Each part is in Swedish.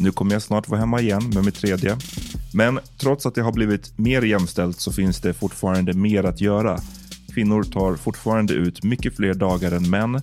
nu kommer jag snart vara hemma igen med mitt tredje. Men trots att det har blivit mer jämställt så finns det fortfarande mer att göra. Kvinnor tar fortfarande ut mycket fler dagar än män,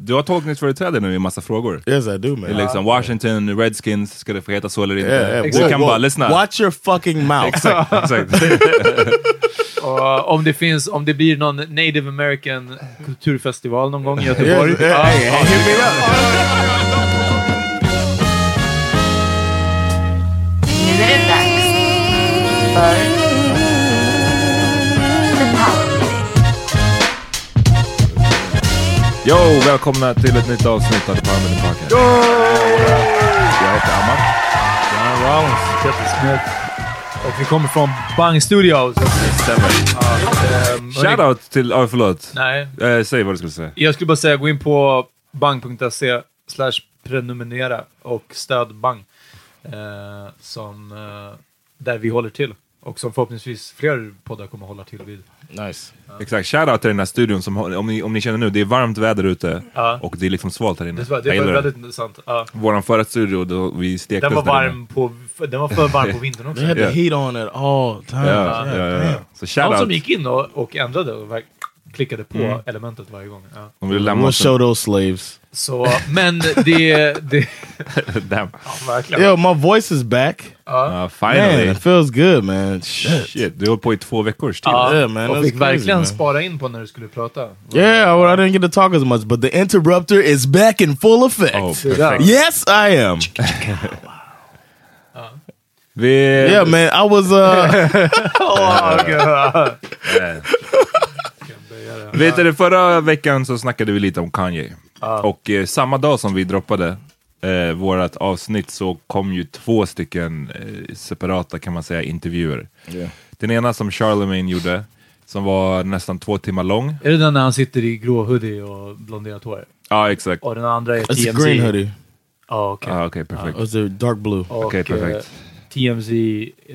Du har tolkningsföreträde nu i massa frågor. Yes, I do, man. Det är liksom Washington Redskins, ska det få heta så eller inte? Yeah, yeah. Du kan bara lyssna. Watch your fucking mouth. Exakt, exakt. Och om det finns, om det blir någon native american kulturfestival någon gång i Göteborg. Yes, yeah. Nu är det dags för Yo, välkomna till ett nytt avsnitt av Minute Podcast. Jag heter Amat. John Rollins, Peter Smith. Och vi kommer från Bang Studios. Ehm, hörni- Shoutout till, ja förlåt. Nej, Eh, säg vad du skulle säga. jag skulle bara säga gå in på bang.se slash prenumerera och stöd Bang. Eh, som, eh, där vi håller till. Och som förhoppningsvis fler poddar kommer hålla till vid. Nice. Exakt, shoutout till den här studion som, om ni, om ni känner nu, det är varmt väder ute Ja. och det är liksom svalt här inne. Det det var väldigt intressant. Ja. Våran förra studio, då vi stekte Den var varm på, den var för varm på vintern också. They had the Yeah. heat on at all times. Ja, ja, ja, ja. Så Någon shoutout. som gick in och, och ändrade och klickade på Mm. elementet varje gång. Ja. Om vi lämnar We'll show those slaves. Så, men det... det Damn. ja, verkligen. Yo, my voice is back. Uh, Man, finally. it feels good, man. Shit. Shit, du har hållit på i två veckors tid. Ja, Yeah, man, och fick verkligen man. spara in på när du skulle prata. Yeah, well, I didn't get to talk as much, but the interrupter is back in full effect. Oh, perfekt. Yes, I am. Vi... Yeah, man, I was. uh Vet du, förra veckan så snackade vi lite om Kanye. Och eh, samma dag som vi droppade eh, vårat avsnitt så kom ju två stycken eh, separata kan man säga intervjuer. Yeah. Den ena som Charlemagne gjorde, som var nästan två timmar lång. Är det den när han sitter i grå hoodie och blonderat hår? Ja, exakt. Och den andra är It's TMZ. green hoodie. Ja, okej. Ja, Okej, perfekt. It was a dark blue. Okej, perfekt. eh, TMZ,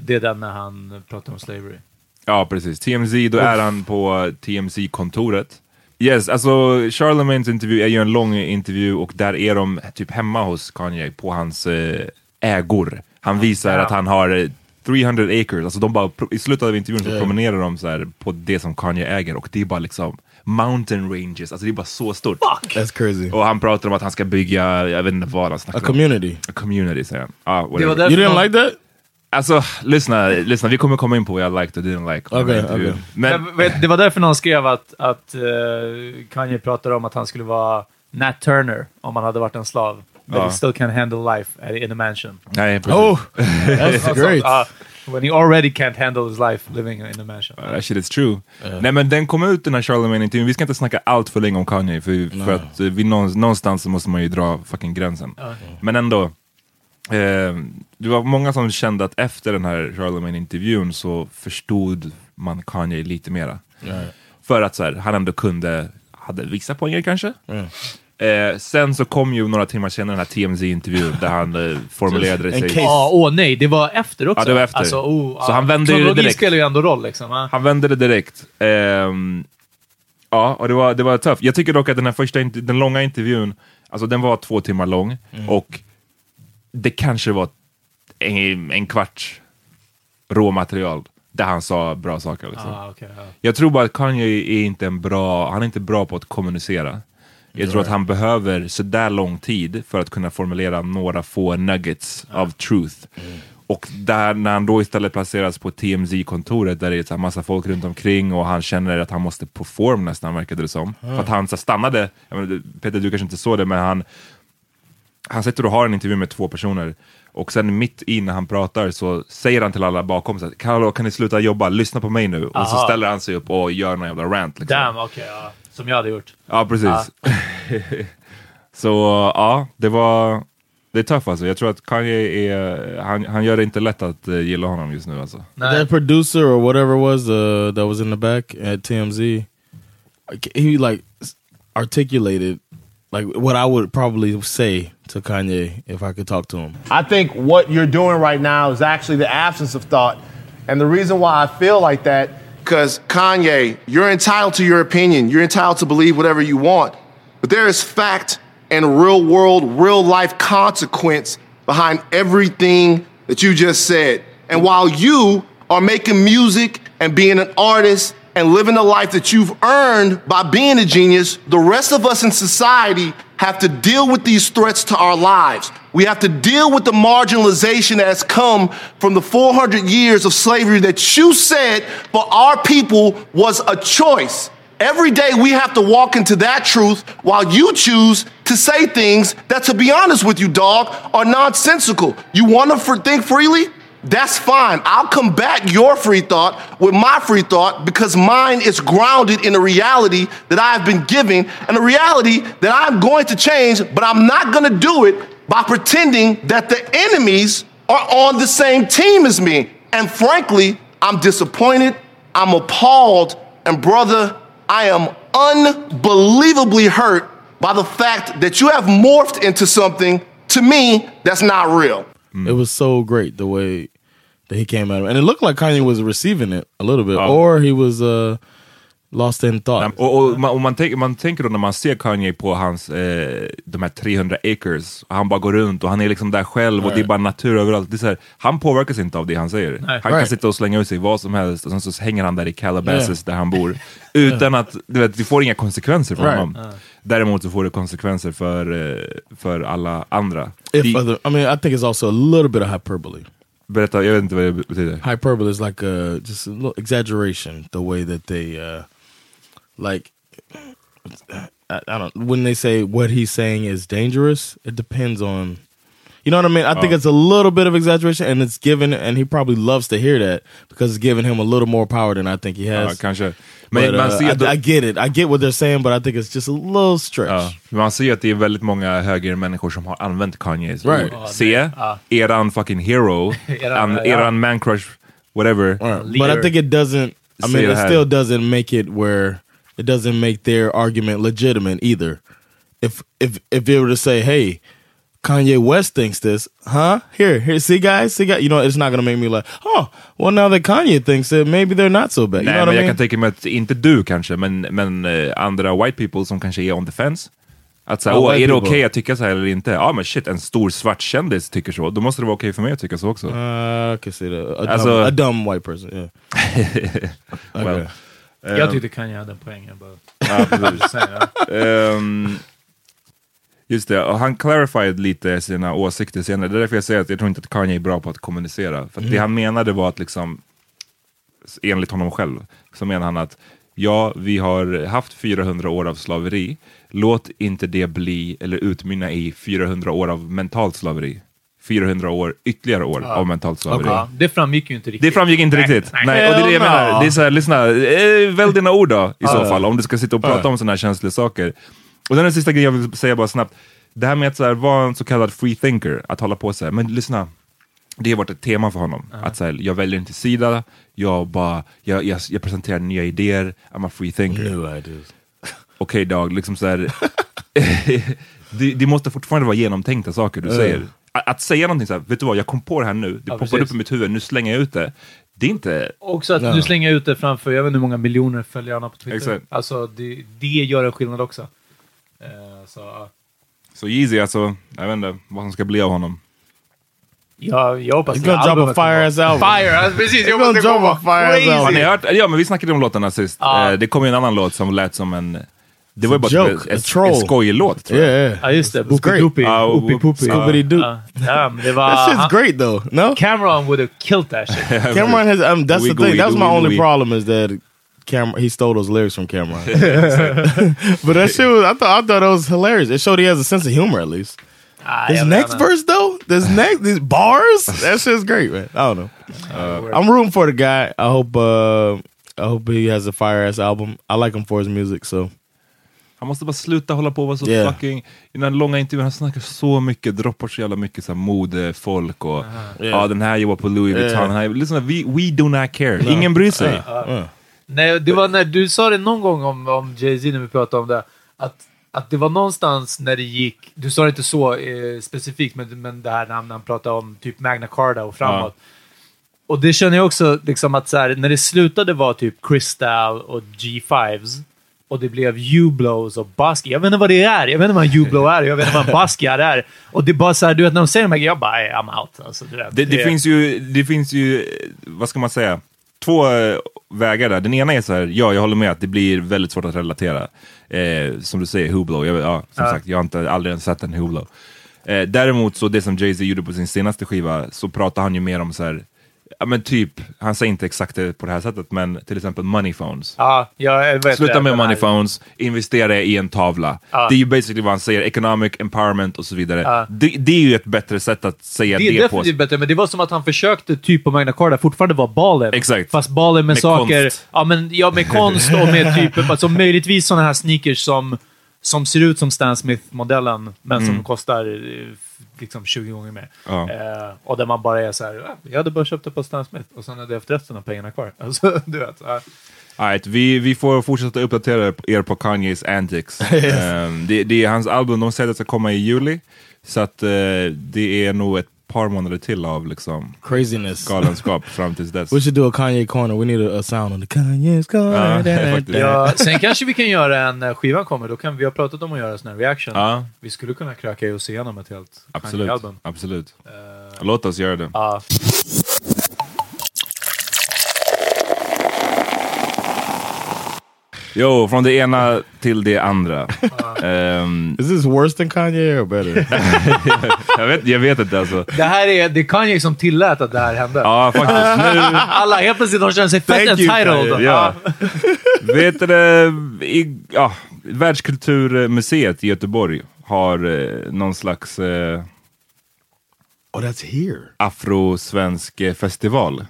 det är den när han pratar om slavery. Ja, precis. TMZ, då är han på TMZ-kontoret. Yes, alltså Charlemagnes intervju är ju en lång intervju och där är de typ hemma hos Kanye på hans eh, ägor. Han visar Ja. att han har eh, 300 acres, alltså de bara, i slutet av intervjun så promenerar de så här på det som Kanye äger och det är bara liksom mountain ranges, alltså det är bara så stort. That's crazy. Och han pratar om att han ska bygga, jag vet inte vad han A snackar om. community. A community säger han. Det whatever. You didn't like that? Alltså, lyssna, lyssna, vi kommer komma in på vad jag liked och didn't like. intervjun. okej. Men, Men, vet, det var därför någon skrev att, att uh, Kanye pratade om att han skulle vara Nat Turner om han hade varit en slav. But Ja. he still can handle life in a mansion. nej, precis. Oh, that's great. Uh, when he already can't handle his life living in a mansion. That shit is true. Nej men den kom ut den här Charlemagne-intervjun, vi ska inte snacka allt för länge om Kanye för, för att eh, vi någonstans, måste man ju dra fucking gränsen. Men ändå, eh, det var många som kände att efter den här Charlemagne-intervjun så förstod man Kanye lite mera. För att så här, han ändå kunde, hade vissa poänger kanske. Eh, sen så kom ju några timmar senare den här TMZ-intervjun där han eh, formulerade sig. Ja, åh nej, det var efter också. Ja, det var efter. Alltså, oh, Så ja. han vände ju Kronologi direkt. spelar ju ändå roll liksom. ja. Han vände det direkt. Ehm, ja, och det var, det var tufft. Jag tycker dock att den här första, den långa intervjun, alltså den var två timmar lång och det kanske var en, en kvarts råmaterial där han sa bra saker. Liksom. Ah, okej, ja. Jag tror bara att Kanye är inte en bra, han är inte bra på att kommunicera. Jag tror att han behöver sådär lång tid för att kunna formulera några få nuggets av truth. Och där, när han då istället placeras på TMZ-kontoret där det är så här massa folk runt omkring och han känner att han måste perform nästan verkade det som. För att han så stannade, menar, Peter du kanske inte såg det men han, han sitter och har en intervju med två personer och sen mitt i när han pratar så säger han till alla bakom sig Hallå kan ni sluta jobba, lyssna på mig nu. Och så Aha. ställer han sig upp och gör någon jävla rant. Liksom. Damn, okej. ja. Som jag hade gjort. Ja, precis. så ja, det var... Det är tufft alltså. Jag tror att Kanye är... Han, han gör det inte lätt att uh, gilla honom just nu alltså. Nej. That producer or whatever it was uh, that was in the back at TMZ, he like articulated like what I would probably say to Kanye if I could talk to him. I think what you're doing right now is actually the absence of thought. And the reason why I feel like that, because Kanye, you're entitled to your opinion. You're entitled to believe whatever you want. But there is fact and real world, real life consequence behind everything that you just said. And while you are making music and being an artist and living the life that you've earned by being a genius, the rest of us in society have to deal with these threats to our lives. We have to deal with the marginalization that has come from the 400 years of slavery that you said for our people was a choice. Every day we have to walk into that truth while you choose to say things that, to be honest with you, dog, are nonsensical. You want to think freely? That's fine. I'll combat your free thought with my free thought because mine is grounded in a reality that I've been given and a reality that I'm going to change, but I'm not going to do it by pretending that the enemies are on the same team as me. And frankly, I'm disappointed, I'm appalled, and brother, I am unbelievably hurt by the fact that you have morphed into something to me that's not real. It was so great the way that he came at him, and it looked like Kanye was receiving it a little bit, or he was uh, lost in thought. Och, och, man, och man, tänker, man tänker då när man ser Kanye på hans, eh, de här 300 acres, och han bara går runt och han är liksom där själv och det är bara natur överallt. Det är så här, han påverkas inte av det han säger. Han kan Right. sitta och slänga ut sig vad som helst och sen så hänger han där i Calabasas där han bor. Utan att, du vet, det får inga konsekvenser för Right. honom. Däremot så får det konsekvenser för, eh, för alla andra. if Det- other, I mean, I think it's also a little bit of hyperbole. Berätta, jag vet inte vad det betyder. Hyperbole is like a just a little exaggeration. The way that they uh, like, I, I don't when they say what he's saying is dangerous. It depends on. You know what I mean? I think it's a little bit of exaggeration, and it's given, and he probably loves to hear that because it's giving him a little more power than I think he Ja, has. kanske. Men But, man uh, ser I, I get it. I get what they're saying, but I think it's just a little stretch. Ja, man ser att det är väldigt många högermänniskor som har använt Kanyes Right. ord. Se, eran fucking hero, Eran- an, ja. eran man crush, whatever. Right. But. I think it doesn't. I mean, it still doesn't make it where it doesn't make their argument legitimate either. if if if they were to say, "Hey, Kanye West thinks this," huh? Here, here, see guys, see guys. You know, it's not gonna make me like, oh, well, now that Kanye thinks it, maybe they're not so bad. You Nej, know men I jag mean? kan tänka mig att, inte du kanske, men, men eh, andra white people som kanske är on the fence. Att åh, white är det people. okej att tycka så här eller inte? Ja men shit, en stor svart kändis tycker så. Då måste det vara okej för mig att tycka så också. Uh, I can see that. A, Alltså- dumb, a dumb white person. Yeah. well, Okay. Jag tyckte Kanye hade en poäng. Jag bara, ja, precis. just ja. Det, och han clarified lite sina åsikter senare. Det är därför jag säger att jag tror inte att Kanye är bra på att kommunicera. För att det han menade var att liksom, enligt honom själv, så menar han att ja, vi har haft 400 år av slaveri. Låt inte det bli, eller utmynna i 400 år av mentalt slaveri. 400 år, ytterligare år av mentalt slaveri. Ja, det framgick ju inte riktigt. Det framgick inte riktigt. Nej, och det är det jag menar. Det är så här, lyssna, eh, välj dina ord då i så Ja. fall, om du ska sitta och prata Ja. om sådana här känsliga saker. Och den sista grejen jag vill säga bara snabbt. Det här med att så här, vara en så kallad free thinker, att hålla på så här, men lyssna. Det har varit ett tema för honom. Att så här, jag väljer inte sida, jag bara, jag, jag, jag presenterar nya idéer, I'm a free thinker. New ideas. Okej Dag, liksom så här, det, det måste fortfarande vara genomtänkta saker du säger. Att, att säga någonting så här, vet du vad, jag kom på det här nu, det Ja, poppade precis. upp i mitt huvud, nu slänger jag ut det. Det är inte... Också att Ja. nu slänger ut det framför, jag vet inte hur många miljoner följarna på Twitter. Exakt. Alltså det, det gör en skillnad också. Eh, så, ja. Så Yeezy alltså, jag vet inte vad som ska bli av honom. jag, jag hoppas He's gonna drop a albumet kommer fire ass album. Fire, alltså, precis! Jag drop komma a fire crazy. album. Har ni hört? Ja men vi snackade om låtarna sist. Ja. Eh, det kom ju en annan låt som lät som en... Det var ju bara joke, en, troll. en skojig låt tror jag. Yeah, yeah. Ja just det, It's great. Boopy Ja, och- Doopy. Oopie Poopy. Scooby-Doo. Ja, ja, men det var... That shit's great though. No, Cameron would have killed that shit. Cameron has. Um, that's the thing. That's my only problem is that Cameron he stole those lyrics from Cameron. but that shit was. I thought I thought it was hilarious. It showed he has a sense of humor at least. Ah, This jag next verse though, this next these bars, that shit's great, man. I don't know. Uh, I'm rooting for the guy. I hope. Uh, I hope he has a fire ass album. I like him for his music. So Han måste bara sluta hålla på och vara så Yeah. fucking... I den här långa intervjun, han snackar så mycket, droppar så jävla mycket så här mode, folk och... Ja, Yeah. den här jobbar på Louis Vuitton. Yeah. Här, lyssna, we, we do not care. Ingen bryr sig. Nej, det var när du sa det någon gång om, om Jay-Z när vi pratade om det. Att, att det var någonstans när det gick, du sa det inte så eh, specifikt, men, men det här när han, när han pratade om typ Magna Carta och framåt. Och det känner jag också, liksom att så här, när det slutade vara typ Crystal och G5s och det blev U-blows och Basquiat. Jag vet inte vad det är. Jag vet inte vad en U-blow är. Jag vet inte vad en Basquiat är. Och det är bara så här, du vet, när de säger de här grejerna, jag bara, "Nej, I'm out. Alltså, du vet, Det, det, finns ju, det finns ju, vad ska man säga, två vägar där. Den ena är så här, ja jag håller med att det blir väldigt svårt att relatera. Eh, som du säger, Hublot. Jag, ja, som Ja. sagt, jag har inte aldrig ens sett en Hublot. Eh, däremot så det som Jay-Z gjorde på sin senaste skiva, så pratar han ju mer om så här, ja men typ, han säger inte exakt det på det här sättet, men till exempel money phones. Ja, jag vet Sluta det, med den här- money phones, investera i en tavla. Ja. Det är ju basically vad han säger, economic empowerment och så vidare. Ja. Det, det är ju ett bättre sätt att säga Det det, är på. definitivt bättre, men det var som att han försökte typ på Magna Carta fortfarande vara balen. Exakt. Fast balen med, Med saker... konst. Ja, men, ja, med konst och med typ... Alltså möjligtvis sådana här sneakers som, som ser ut som Stan Smith-modellen, men som kostar eh, liksom 20 gånger mer. Ja. Eh, och där man bara är så här, "Ah, jag hade bara köpt det på Stan Smith och sen hade jag haft resten av pengarna kvar. Alltså, du vet. ja. Alright, vi, vi får fortsätta uppdatera er på Kanyes antics. Ehm, det, det är hans album, de säger att det ska komma i juli. Så att eh, det är nog ett par månader till av liksom, craziness. galenskap fram tills dess. We should do a Kanye corner. We need a, a sound on the Kanye's corner. Ja. Ja, sen kanske vi kan göra en, när skivan kommer, då kan vi ha pratat om att göra en sån här reaction. Ja. Vi skulle kunna kröka oss igenom ett helt Absolut, Kanye-album. absolut. Låt oss göra det. Ja. Jo, från det ena till det andra. Ehm, Is this worse than Kanye or better? jag, vet, jag vet inte alltså. Det här är, det är Kanye som tillät att det här hände. Ja, faktiskt. Nu, Alla helt plötsligt de känner sig fett Thank entitled. Ja. Vet du i, ja, Världskulturmuseet i Göteborg har eh, någon slags eh, oh, that's here. afrosvensk eh, festival.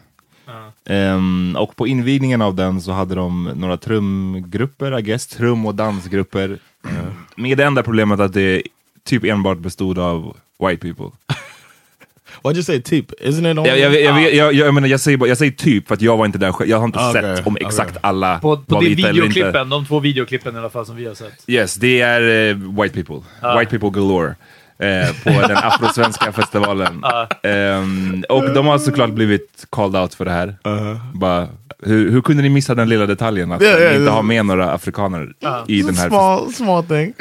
Ehm, och på invigningen av den så hade de några trumgrupper, I guess, trum och dansgrupper. Uh, med det enda problemet att det typ enbart bestod av white people. Why'd you say typ? Isn't it only? Jag, jag, jag, jag, jag, jag, menar, jag, säger, jag säger typ för att jag var inte där själv. Jag har inte Ah, Okej, sett om exakt alla På, på var de vita eller inte. videoklippen, de två videoklippen i alla fall som vi har sett. Yes, det är eh, white people. White people galore. Eh, på den afrosvenska festivalen. Ehm, och de har såklart blivit called out för det här. Bara, hur, hur kunde ni missa den lilla detaljen att Ja, ja, ni inte har med några afrikaner i den här small, small thing.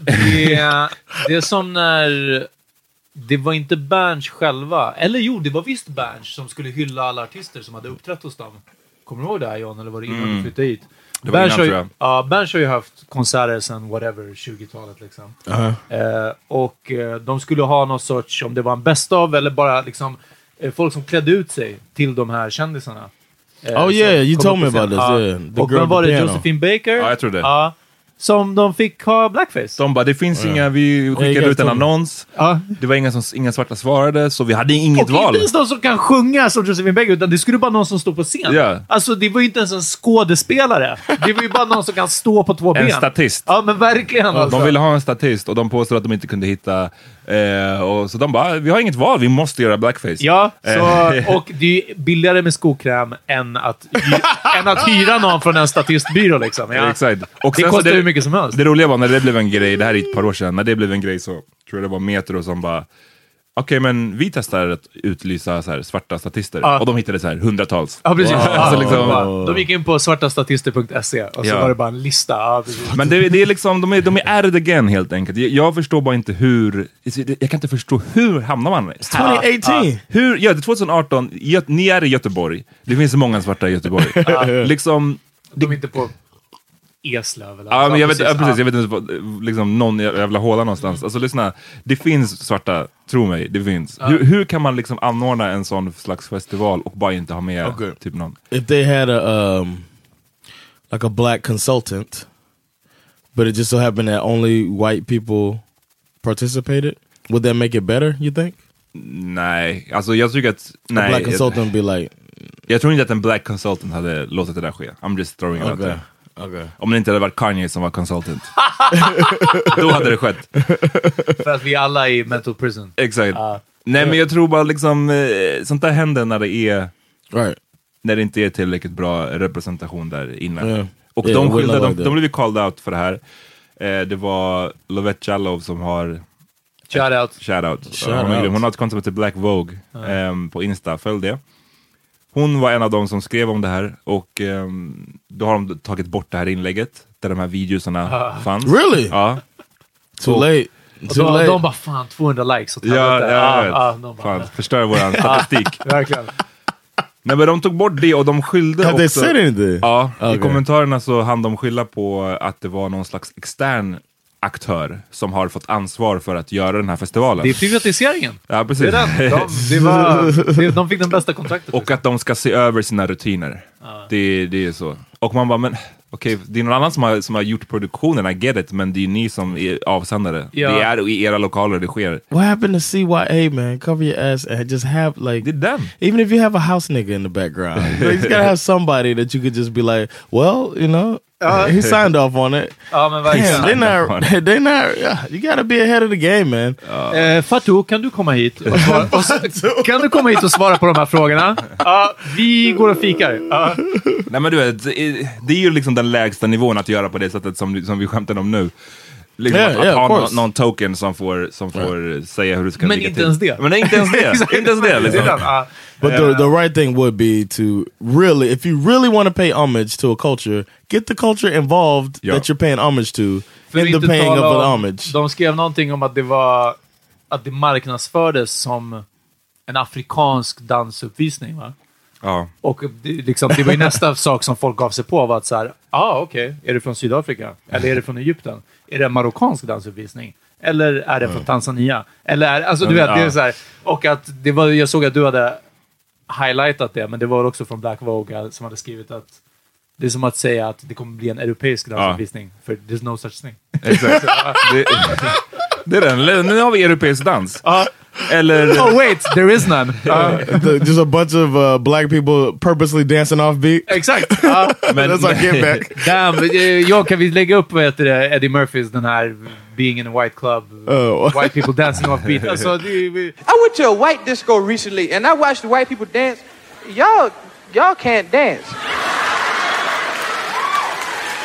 Det är, det är som när... Det var inte Berns själva. Eller jo, det var visst Berns som skulle hylla alla artister som hade uppträtt hos dem. Kommer du ihåg det här John? Eller var det innan du flyttade hit? Det var Berns innan, tror jag. Ja, Berns har ju haft konserter sedan whatever, 20-talet liksom. Eh, och eh, de skulle ha någon sorts, om det var en best of eller bara liksom eh, folk som klädde ut sig till de här kändisarna. Eh, Oh, yeah, you told me about this, yeah. The Och vem var det? piano. Josephine Baker? Ja, jag tror det. Ja. Som de fick ha blackface. De bara, det finns inga, vi skickade ut en annons. Ja. Det var inga, som, inga svarta svarade, så vi hade inget Och val. inte ens någon som kan sjunga som Josephine Baker, utan det skulle bara någon som står på scen. Ja. Alltså, det var ju inte ens en skådespelare. Det var ju bara någon som kan stå på två En ben. statist. Ja, men verkligen. Alltså. De ville ha en statist och de påstod att de inte kunde hitta... Eh, och så de bara, vi har inget val, vi måste göra blackface. Ja, så, Eh. och det är billigare med skokräm än att, än att hyra någon från en statistbyrå. Liksom. Ja. Exakt. Och Det kostar hur mycket som helst. Det roliga var när det blev en grej, det här är ett par år sedan, när det blev en grej så tror jag det var Metro som bara Okej, men vi testar att utlysa så här, svarta statister. Ja. Och de hittade så här hundratals. Ja, precis. Ja, Alltså, liksom- bara- De gick in på svartastatister.se och så Ja. var det bara en lista. Ja, precis. Men det, det är liksom, de är, de är added again helt enkelt. Jag, jag förstår bara inte hur, jag kan inte förstå hur hamnar man här? 2018. Hur, ja, det är 2018, Gö- ni är i Göteborg. Det finns så många svarta i Göteborg. liksom, De är inte på Eslöv eller Ja, men jag vet, ja, precis, Ja. jag vet inte, liksom någon jävla håla någonstans. Alltså lyssna, det finns svarta, tro mig, det finns. Hur, hur kan man liksom anordna en sån slags festival och bara inte ha med Okej. typ någon? If they had a um, like a black consultant, but it just so happened that only white people participated, would that make it better? You think? Nej, alltså jag tycker att, a nej. black Jag, consultant be like, jag tror inte att en black consultant hade låtit det där ske. I'm just throwing it out okay, there. Okay. Om det inte hade varit Kanye som var consultant. Då hade det skett. För att vi alla är i mental prison. Exakt. Ja. Nej men jag tror bara liksom, eh, sånt där händer när det är Right. när det inte är tillräckligt bra representation där inne. Ja. Och Ja, de, love de, de blev ju called out för det här. Eh, det var Lovette Jallow som har Shout out. shoutout. Shout hon, out. hon har ett konto som heter Black Vogue ehm, på Insta, följ det. Hon var en av dem som skrev om det här och ehm, då har de tagit bort det här inlägget där de här videosarna fanns. Really? Ja. Too Och- late. Och Too de, late. de bara fan 200 likes. åt Ja, ja, jag vet. ja, de bara, Fan, förstör våran statistik. Verkligen. Nej men de tog bort det och de skyllde they också... said anything? Ja, i Okay. kommentarerna så hann de skylla på att det var någon slags extern aktör som har fått ansvar för att göra den här festivalen. Det är privatiseringen. Ja, Det precis. är den. De, det var, det, de fick den bästa kontraktet. och att de ska se över sina rutiner. Det, det är så. Och man bara, men okej, det är någon annan som har, som har gjort produktionen, I get it, men det är ni som är avsändare. Ja. Det är i era lokaler det sker. What happened to CYA, man? Cover your ass and just have like Det är den. even if you have a house nigga in the background, you just gotta have somebody that you could just be like, well, you know, he signed off on it. Ja, men Damn, they're not. They're not. Yeah, you gotta be ahead of the game, man. Eh, Fatou, kan du komma hit? Och svara, och, kan du komma hit och svara på de här frågorna? Ja, vi går och fikar. Ja. Nej men du vet, det är ju liksom den lägsta nivån att göra på det sättet som, som vi skämtar om nu. Liksom Yeah, att, yeah, att ha någon, någon token som får, som får säga hur det ska Men ligga inte till. ens det. Men inte ens det. Exakt. inte ens det. Liksom. Ja. But the the right thing would be to really, if you really want to pay homage to a culture, get the culture involved Yeah. that you're paying homage to För in the paying of an om- homage. De skrev någonting om att det var att det marknadsfördes som en afrikansk dansuppvisning. Va? Ja. Och det, liksom, det var ju nästa sak som folk gav sig på var att så här, ah, okej, är det från Sydafrika? Eller är det från Egypten? Är det en marockansk dansuppvisning? Eller är det från Tanzania? Eller är, alltså du vet, det är så här, och att det var, jag såg att du hade highlightat det, men det var också från Black Vogue som hade skrivit att det är som att säga att det kommer bli en europeisk dansuppvisning, för there's no such thing. Exakt. det, det är den. Nu har vi europeisk dans. Eller... Oh wait, there is none! Ja, The- just a bunch of uh, black people purposely dancing off beat. exakt! Ja. Men, That's our get back. Damn, eh, jag kan vi lägga upp vad heter det, Eddie Murphys den här being in a white club, Oh. white people dancing off beat. Alltså, det, I went to a white disco recently and I watched the white people dance. Y'all, y'all can't dance.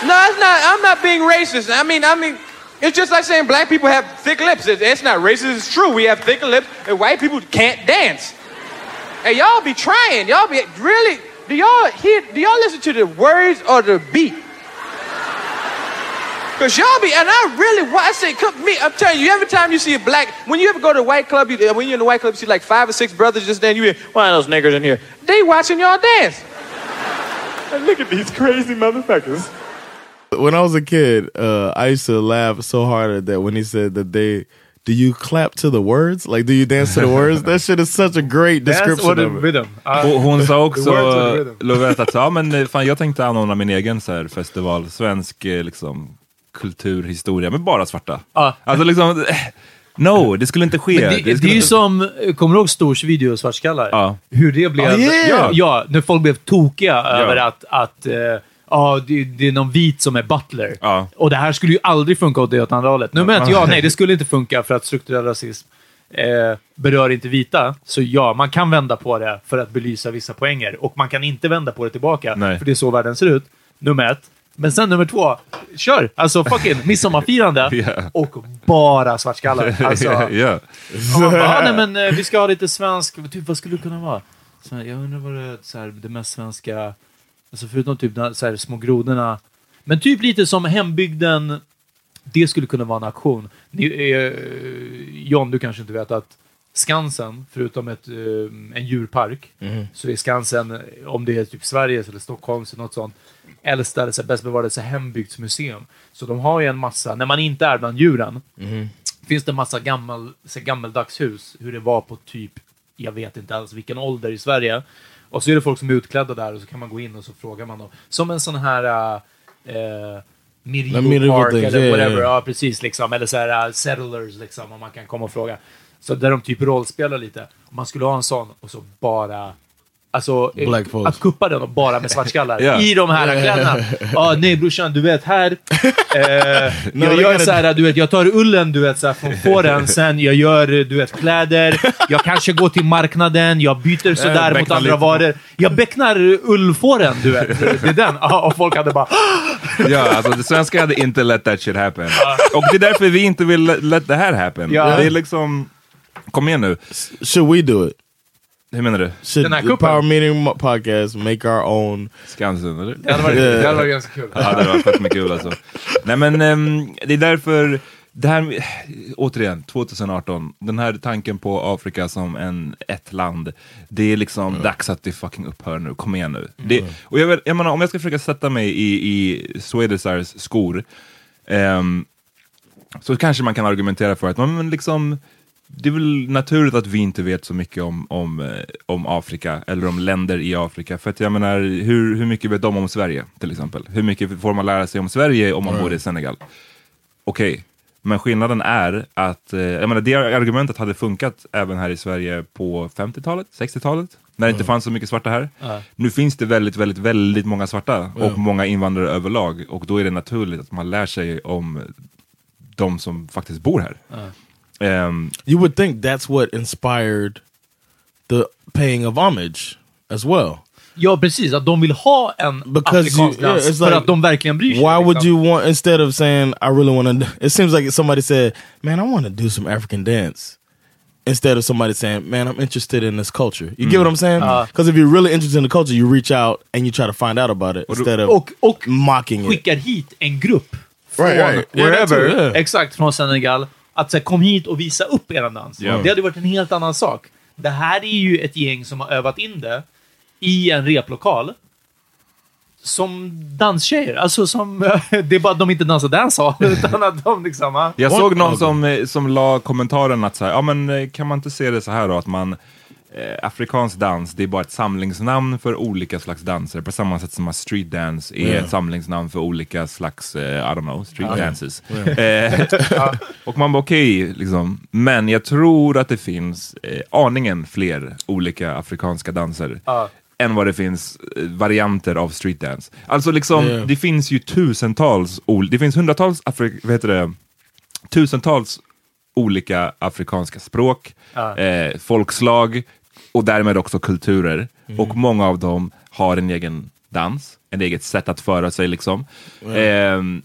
No, it's not. I'm not being racist. I mean, I mean, it's just like saying black people have thick lips. It's, it's not racist. It's true. We have thick lips, and white people can't dance. And y'all be trying. Y'all be really. Do y'all hear? Do y'all listen to the words or the beat? Cause y'all be, and I really, wa- I say, come, me, I'm telling you, every time you see a black, when you ever go to a white club, you, when you're in the white club, you see like five or six brothers just then, you hear, one of those niggers in here. They watching y'all dance. And look at these crazy motherfuckers. When I was a kid, uh, I used to laugh so hard at that when he said that they. Do you clap to the words? Like, do you dance to the words? That shit is such a great dance description or the of it. rhythm. Uh, Och hon sa the också, words or the rhythm. Lovette, att ja, men, fan, jag tänkte anordna min egen så här, festival, svensk eh, liksom, kulturhistoria, med bara svarta. Ja. Alltså liksom, eh, no, det skulle inte ske. Men det, det, skulle är ju inte- som, kommer du ihåg Stors video Svartskallar? Ja. Hur det blev... Oh, yeah! ja, när folk blev tokiga över att, att eh, ja, det, det är någon vit som är butler. Ja. Och det här skulle ju aldrig funka åt det åt andra hållet. Nu menar inte jag, nej, det skulle inte funka för att strukturell rasism eh, berör inte vita. Så ja, man kan vända på det för att belysa vissa poänger. Och man kan inte vända på det tillbaka, Nej. för det är så världen ser ut. Nummer ett. Men sen nummer två, kör! Alltså fucking midsommarfirande Ja. och bara svartskallar. Alltså, ja. och man bara, ah, nej, men eh, vi ska ha lite svensk... Typ, vad skulle det kunna vara? Så här, jag undrar vad det så här, det mest svenska... Alltså förutom typ så här, små grodorna. Men typ lite som hembygden. Det skulle kunna vara en aktion. Ni, eh, John, du kanske inte vet att Skansen, förutom ett, eh, en djurpark, så är Skansen, om det är typ Sveriges eller Stockholms eller något sånt, äldsta, eller så bäst bevarade så hembygdsmuseum. Så de har ju en massa, när man inte är bland djuren, finns det en massa gammal, så gammeldags hus, hur det var på typ, jag vet inte alls vilken ålder i Sverige. Och så är det folk som är utklädda där och så kan man gå in och så frågar man dem. Som en sån här uh, uh, medieval, park eller yeah, whatever. yeah. Ja, precis. Liksom. Eller så här uh, settlers, liksom, om man kan komma och fråga. Så där de typ rollspelar lite. Om man skulle ha en sån och så bara Alltså, eh, att kuppa den och bara med svartskallar Ja. i de här kläderna. Ja, nej brorsan, du vet här. Eh, jag gör så här, du vet, jag tar ullen du vet, så här, från fåren, sen jag gör du vet, kläder. Jag kanske går till marknaden, jag byter sådär mot andra lite. varor. Jag becknar ullfåren, du vet. Det är den. Ja, och folk hade bara... ja, alltså det svenska hade inte let that shit happen. Och det är därför vi inte vill let, let det här happen. Ja. Det är liksom, kom igen nu. Should we do it? Hur menar du? Should Den här kuppen? Power Meeting podcast make our own? Skansen, eller? Det hade varit, det hade varit ganska kul. Ja, det var fett mycket kul alltså. Nej men ehm, det är därför, det här, återigen, 2018, den här tanken på Afrika som en, ett land, det är liksom dags att det fucking upphör nu, kom igen nu. Det, och jag, jag menar, om jag ska försöka sätta mig i, i Swedesars skor, ehm, så kanske man kan argumentera för att men liksom, det är väl naturligt att vi inte vet så mycket om, om, eh, om Afrika eller om länder i Afrika. För att jag menar, hur, hur mycket vet de om Sverige till exempel? Hur mycket får man lära sig om Sverige om man bor i Senegal? Okej, men skillnaden är att eh, jag menar, det argumentet hade funkat även här i Sverige på 50-talet, 60-talet, när det inte fanns så mycket svarta här. Nu finns det väldigt, väldigt, väldigt många svarta och många invandrare överlag och då är det naturligt att man lär sig om de som faktiskt bor här. Ehm, You would think that's what inspired the paying of homage as well. Ja, precis. Att de vill ha en Because you- afrikansk yeah, dans it's för like, att de verkligen bryr sig. Why would liksom. you want instead of saying I really want to? It seems like somebody said, "Man, I want to do some African dance." Instead of somebody saying, "Man, I'm interested in this culture." You get mm. what I'm saying? Ah. Because if you're really interested in the culture, you reach out and you try to find out about it instead of Och, och mocking it. skickar hit en grupp från Right, right. Yeah, wherever, that too, yeah. exakt från Senegal, att säga kom hit och visa upp er dans. Ja. Det hade varit en helt annan sak. Det här är ju ett gäng som har övat in det i en replokal. Som danstjejer. Alltså som... det är bara att de inte dansar dancehall, utan att de liksom... ja. Jag såg någon som, eh, som la kommentaren att så här, ja men eh, kan man inte se det så här då att man eh, afrikansk dans, det är bara ett samlingsnamn för olika slags danser på samma sätt som att street dance är ett samlingsnamn för olika slags, eh, I don't know, street dances. Eh, och man bara okej, liksom. men jag tror att det finns eh, aningen fler olika afrikanska danser. Ja. än vad det finns eh, varianter av street dance. Alltså liksom, Yeah. det finns ju tusentals, det finns hundratals Afri- vad heter det, tusentals olika afrikanska språk, Ja. eh, folkslag och därmed också kulturer. Och många av dem har en egen dans, en eget sätt att föra sig. liksom. Ehm,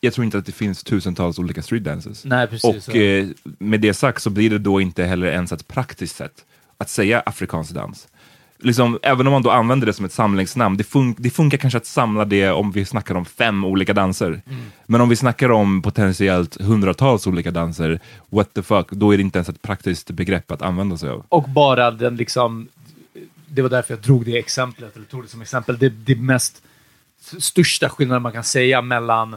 jag tror inte att det finns tusentals olika street dances. Nej, precis. Och eh, med det sagt så blir det då inte heller ens ett praktiskt sätt att säga afrikansk dans. Liksom, även om man då använder det som ett samlingsnamn, det, fun det funkar kanske att samla det om vi snackar om fem olika danser. Men om vi snackar om potentiellt hundratals olika danser, what the fuck, då är det inte ens ett praktiskt begrepp att använda sig av. Och bara den liksom... Det var därför jag drog det exemplet, eller tog det som exempel. Det, det mest största skillnaden man kan säga mellan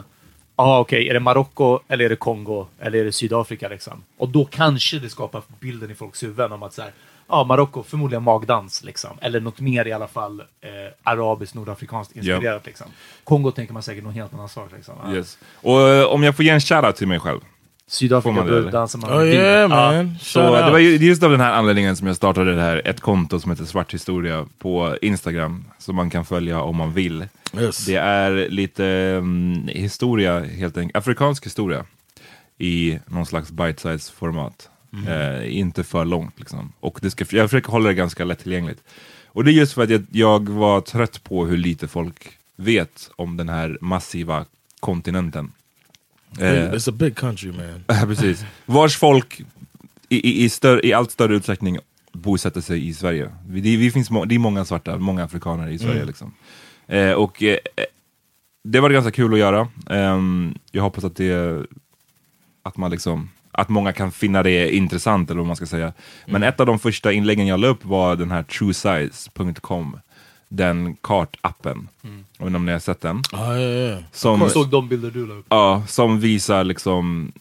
Ja, okej, är det Marocko eller är det Kongo eller är det Sydafrika liksom? Och då kanske det skapar bilden i folks huvuden om att så här, ja, Marocko, förmodligen magdans liksom. Eller något mer i alla fall eh, arabiskt, nordafrikanskt inspirerat liksom. Kongo tänker man säkert någon helt annan sak liksom. Ja. Yes. Och eh, om jag får ge en shoutout till mig själv. Sydafrika, man eller? dansar man Oh yeah bil. Ja. man. Så det var ju just av den här anledningen som jag startade det här, ett konto som heter Svart Historia på Instagram, som man kan följa om man vill. Yes. Det är lite mm, historia, helt enkelt, afrikansk historia i någon slags bite-size format. Eh, inte för långt liksom. Och det ska, jag försöker hålla det ganska lättillgängligt. Och det är just för att jag, jag var trött på hur lite folk vet om den här massiva kontinenten. Eh, It's a big country man. Precis. Vars folk i, i, i, större, i allt större utsträckning bosätter sig i Sverige. Det, vi finns, må- det är många svarta, många afrikaner i Sverige. Liksom. Eh, och eh, det var ganska kul att göra. Ehm, jag hoppas att det att man liksom att många kan finna det intressant eller vad man ska säga. Men ett av de första inläggen jag la upp var den här truesize.com. Den kartappen. Jag vet inte om ni har sett den. Oh yeah, yeah. Som, Jag såg de bilder du la upp. Ja, som visar liksom,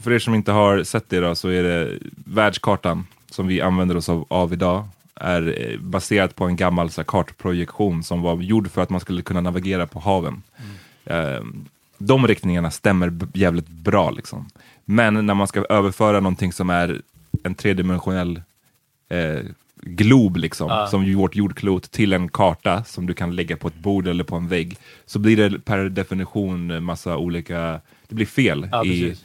för er som inte har sett det då, så är det världskartan som vi använder oss av, av idag, är eh, baserat på en gammal så här, kartprojektion som var gjord för att man skulle kunna navigera på haven. Eh, de riktningarna stämmer jävligt bra liksom. Men när man ska överföra någonting som är en tredimensionell eh, glob, liksom, som ju vårt jordklot, till en karta som du kan lägga på ett bord eller på en vägg, så blir det per definition en massa olika, det blir fel Ja, i, precis.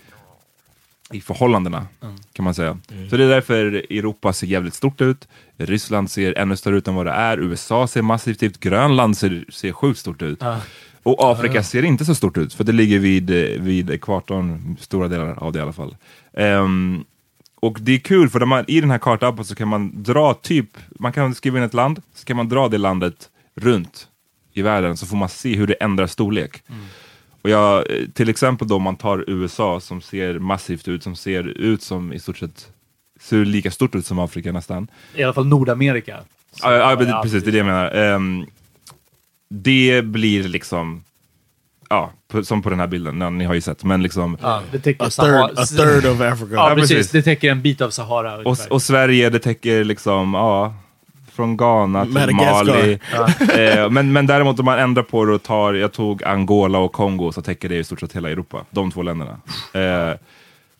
i förhållandena, kan man säga. Så det är därför Europa ser jävligt stort ut, Ryssland ser ännu större ut än vad det är, USA ser massivt ut, Grönland ser, ser sjukt stort ut. Och Afrika ser inte så stort ut, för det ligger vid, eh, vid ekvatorn, stora delar av det i alla fall. Ehm, och det är kul, för man, i den här kartappen så kan man dra typ, man kan skriva in ett land, så kan man dra det landet runt i världen, så får man se hur det ändrar storlek. Och jag, eh, till exempel då om man tar USA som ser massivt ut, som ser ut som i stort sett, ser lika stort ut som Afrika nästan. I alla fall Nordamerika. Ja, ja, precis, det är det jag menar. Ehm, det blir liksom, ja, på, som på den här bilden, ja, ni har ju sett, men liksom, Ja, det täcker A Sahara- third, a third of Africa. Ja, Ja, precis. precis. Det täcker en bit av Sahara. och, och Sverige, det täcker liksom, ja, från Ghana till Madagascar. Mali. Eh, men, men däremot om man ändrar på det och tar, jag tog Angola och Kongo, så täcker det i stort sett hela Europa, de två länderna. Eh,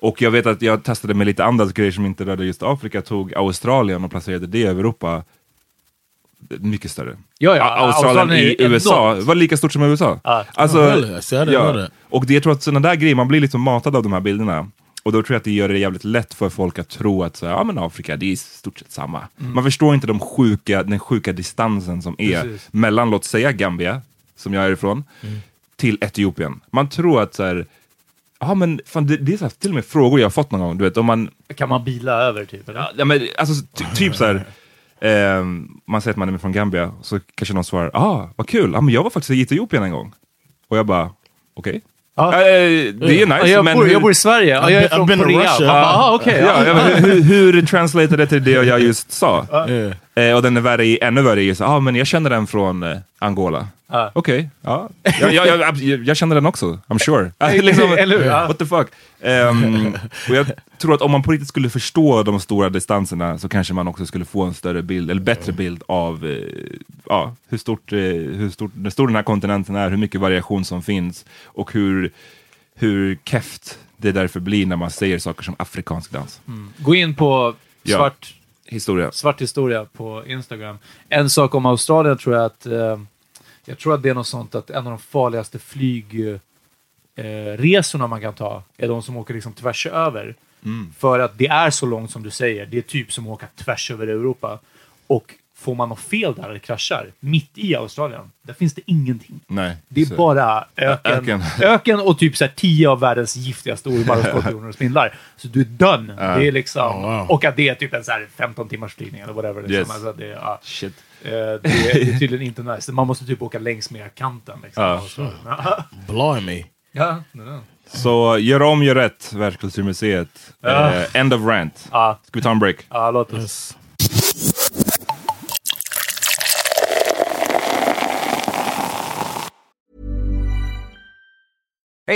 och jag vet att jag testade med lite andra grejer som inte rörde just Afrika, tog Australien och placerade det över Europa. Mycket större. Ja, ja, Australien, Australien i USA enormt. var lika stort som USA. Ja. Alltså, Oh, see, I didn't know that. och det, jag tror att sådana där grejer, man blir liksom matad av de här bilderna. Och då tror jag att det gör det jävligt lätt för folk att tro att så ja, men Afrika, det är i stort sett samma. Man förstår inte de sjuka, den sjuka distansen som är Precis. mellan, låt säga Gambia, som jag är ifrån, till Etiopien. Man tror att så här, ja men fan, det, det är så här, till och med frågor jag har fått någon gång, du vet, om man Kan man bila över typ? Eller? Ja, men alltså ty, typ så här. ehm, man säger att man är från Gambia, så kanske någon svarar, ah, vad kul, ah, men jag var faktiskt i Etiopien en gång. Och jag bara, okej. Ja. Eh, det är nice, Ja, jag, men bor, hur, jag bor i Sverige. Ja, jag är I've från Korea. Russia. Ja, okej. ja, men hur, hur translatear det till det jag just sa? Yeah. Eh, och den är värre i, ännu värre i, så, ah, men jag känner den från eh, Angola. Ja. Okej, ja. Jag, jag, jag, känner den också, I'm sure. Liksom, Eller hur? Ja. What the fuck? Ehm, och jag tror att om man på riktigt skulle förstå de stora distanserna så kanske man också skulle få en större bild, eller bättre bild av eh, ja, hur, stort, eh, hur, stort, hur stor den här kontinenten är, hur mycket variation som finns och hur, hur keft det därför blir när man säger saker som afrikansk dans. Gå in på Ja. Svart, Historia. svart historia på Instagram. En sak om Australien tror jag att... Eh, jag tror att det är något sånt att en av de farligaste flyg... eh, man kan ta är de som åker liksom tvärs över. Mm. För att det är så långt som du säger. Det är typ som att åka tvärs över Europa. Och får man något fel där eller kraschar, mitt i Australien, där finns det ingenting. Nej. Det är så- bara öken. Öken. öken. och typ så här, tio av världens giftigaste ormar och skorpioner och spindlar. Så du är done. Det är liksom, Och att det är typ en så här 15 timmars flygning eller whatever. Liksom. Yes. Alltså det, ja. Shit. Eh, det, är, det är tydligen inte nice. Man måste typ åka längs med kanten. Liksom. Så- Ja, Blimey. ja, det. Så gör om, gör rätt, Världskulturmuseet. Eh, end of rant. Ska vi ta en break? ja, låt oss.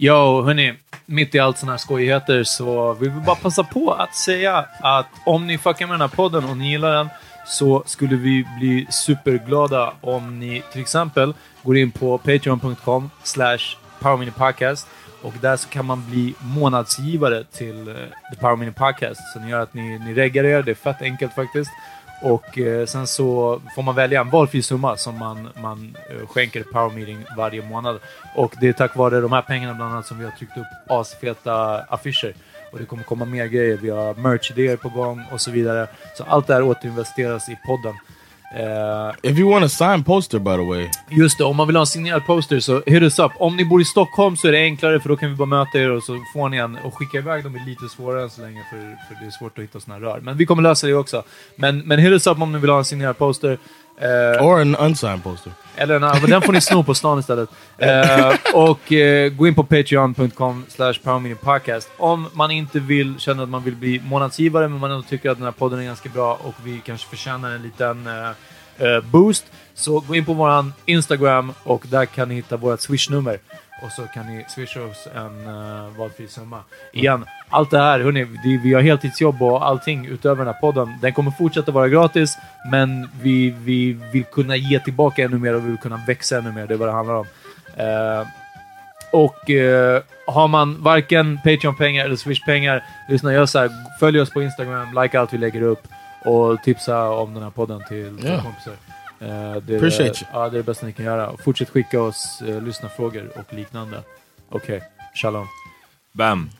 Jo, hörni, mitt i allt såna här skojigheter så vill vi bara passa på att säga att om ni fuckar med den här podden och ni gillar den så skulle vi bli superglada om ni till exempel går in på patreon.com slash powerminipodcast och där så kan man bli månadsgivare till eh, The Power Mini Podcast. Så ni gör att ni, ni reggar er, det är fett enkelt faktiskt. Och eh, sen så får man välja en valfri summa som man, man eh, skänker Power Meeting varje månad. Och det är tack vare de här pengarna bland annat som vi har tryckt upp asfeta affischer. Och det kommer komma mer grejer. Vi har merch-idéer på gång och så vidare. Så allt det här återinvesteras i podden. Uh, If you want a signed poster, by the way, Just det, om man vill ha en signerad poster så hit us up. Om ni bor i Stockholm så är det enklare för då kan vi bara möta er och så får ni en. Och skicka iväg dem är lite svårare än så länge för, för det är svårt att hitta såna här rör. Men vi kommer lösa det också. Men, men hit us up om ni vill ha en signerad poster. Eh, or an unsigned poster. eller en men den får ni sno på stan istället. Eh, och eh, gå in på patreon.com slash podcast. Om man inte vill känna att man vill bli månadsgivare, men man ändå tycker att den här podden är ganska bra och vi kanske förtjänar en liten boost, så gå in på våran Instagram och där kan ni hitta vårt swishnummer. Och så kan ni swisha oss en uh, valfri summa. Igen, allt det här, hörni, det, vi har heltidsjobb och allting utöver den här podden. Den kommer fortsätta vara gratis, men vi, vi vill kunna ge tillbaka ännu mer och vi vill kunna växa ännu mer. Det är vad det handlar om. Eh, och eh, har man varken Patreon-pengar eller Swish-pengar, lyssna, gör så här. Följ oss på Instagram, like allt vi lägger upp och tipsa om den här podden till, Ja. kompisar. Eh, det, är, Appreciate you. Ja, det är det bästa ni kan göra. Fortsätt skicka oss eh, lyssnarfrågor och liknande. Okej, shalom. Bam.